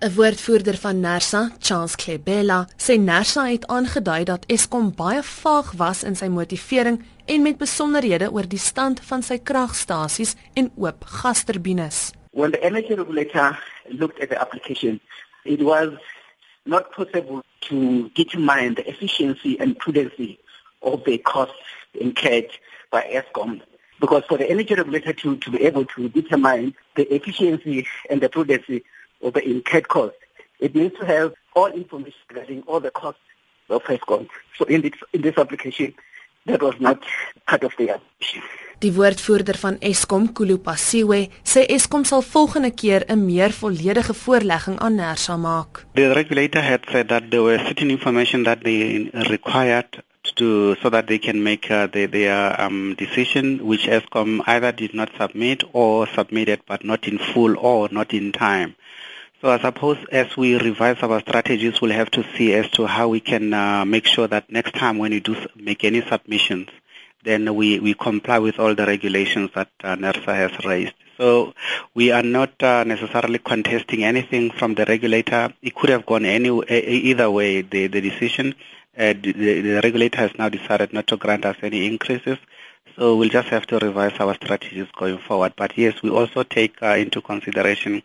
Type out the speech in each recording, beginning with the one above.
'n Woordvoerder van Nersa, Charles Klebela, sê Nersa het aangedui dat Eskom baie vaag was in sy motivering en met besonderhede oor die stand van sy kragstasies en oop gasturbines. When the energy regulator looked at the application, it was not possible to determine the efficiency and prudency of the costs incurred by Eskom. Because for the energy regulator to, to be able to determine the efficiency and the prudency of the incurred costs, it needs to have all information regarding all the costs of Eskom. So in this, in this application, that was not part of the application. Die woordvoerder van Eskom, Kulupasiwe, sê Eskom sal volgende keer 'n meer volledige voorlegging aan Nersa maak. The regulator had said that there was certain information that they required to so that they can make uh, their, their um, decision, which Eskom either did not submit or submitted but not in full or not in time. So I suppose as we revise our strategies, we'll have to see as to how we can uh, make sure that next time when we do make any submissions, then we, we comply with all the regulations that uh, NERSA has raised. So we are not uh, necessarily contesting anything from the regulator. It could have gone any either way. The the decision, uh, the, the regulator has now decided not to grant us any increases. So we'll just have to revise our strategies going forward. But yes, we also take uh, into consideration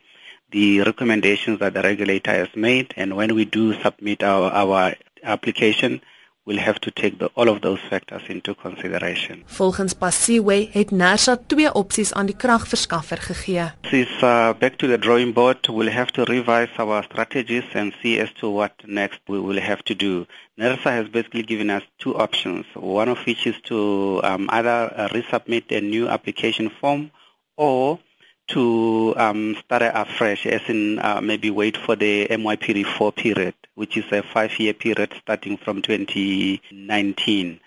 the recommendations that the regulator has made, and when we do submit our, our application, we'll have to take the, all of those factors into consideration. Volgens Pasiwe het Nersa twee opsies aan die kragverskaffer gegee. This is uh, back to the drawing board. We'll have to revise our strategies and see as to what next we will have to do. NERSA has basically given us two options, one of which is to um, either uh, resubmit a new application form or to um, start afresh, as in uh, maybe wait for the MYPD4 period, which is a five-year period starting from 2019.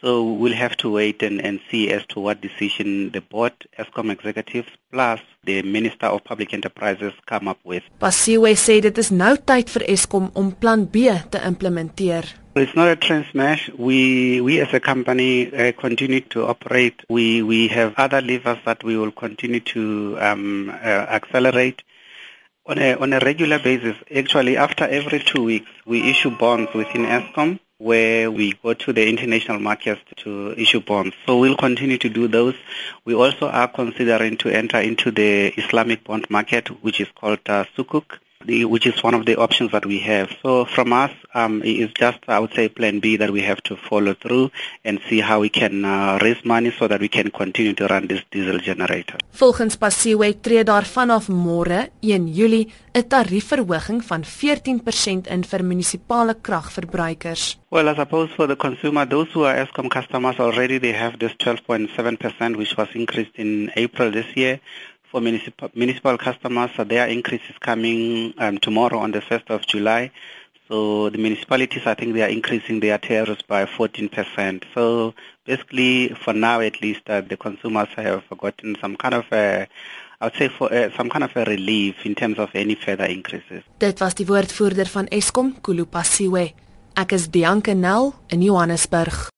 So we'll have to wait and, and see as to what decision the board, ESCOM executives, plus the Minister of Public Enterprises come up with. Pasiwe sê dit is nou tyd vir Eskom om plan B te implementeer. It's not a train smash. We we as a company uh, continue to operate. We we have other levers that we will continue to um, uh, accelerate on a on a regular basis. Actually, after every two weeks, we issue bonds within ESCOM where we go to the international markets to issue bonds. So we'll continue to do those. We also are considering to enter into the Islamic bond market, which is called uh, Sukuk the, which is one of the options that we have. So from us, um, it's just, I would say, plan B that we have to follow through and see how we can uh, raise money so that we can continue to run this diesel generator. Volgens Pasiwe tree daar vanaf môre 1 Julie 'n tariefverhoging van 14% in vir munisipale kragverbruikers. Well, I suppose for the consumer, those who are Eskom customers already, they have this 12.7% which was increased in April this year. For municipal, municipal customers. So their increase is coming um, tomorrow on the 1st of July. So the municipalities, I think they are increasing their tariffs by 14%. So basically, for now at least, uh, the consumers have gotten some kind of a I would say for uh, some kind of a relief in terms of any further increases. Dit was die woordvoerder van Eskom, Kulupasiwe. Ek is Bianca Nel in Johannesburg.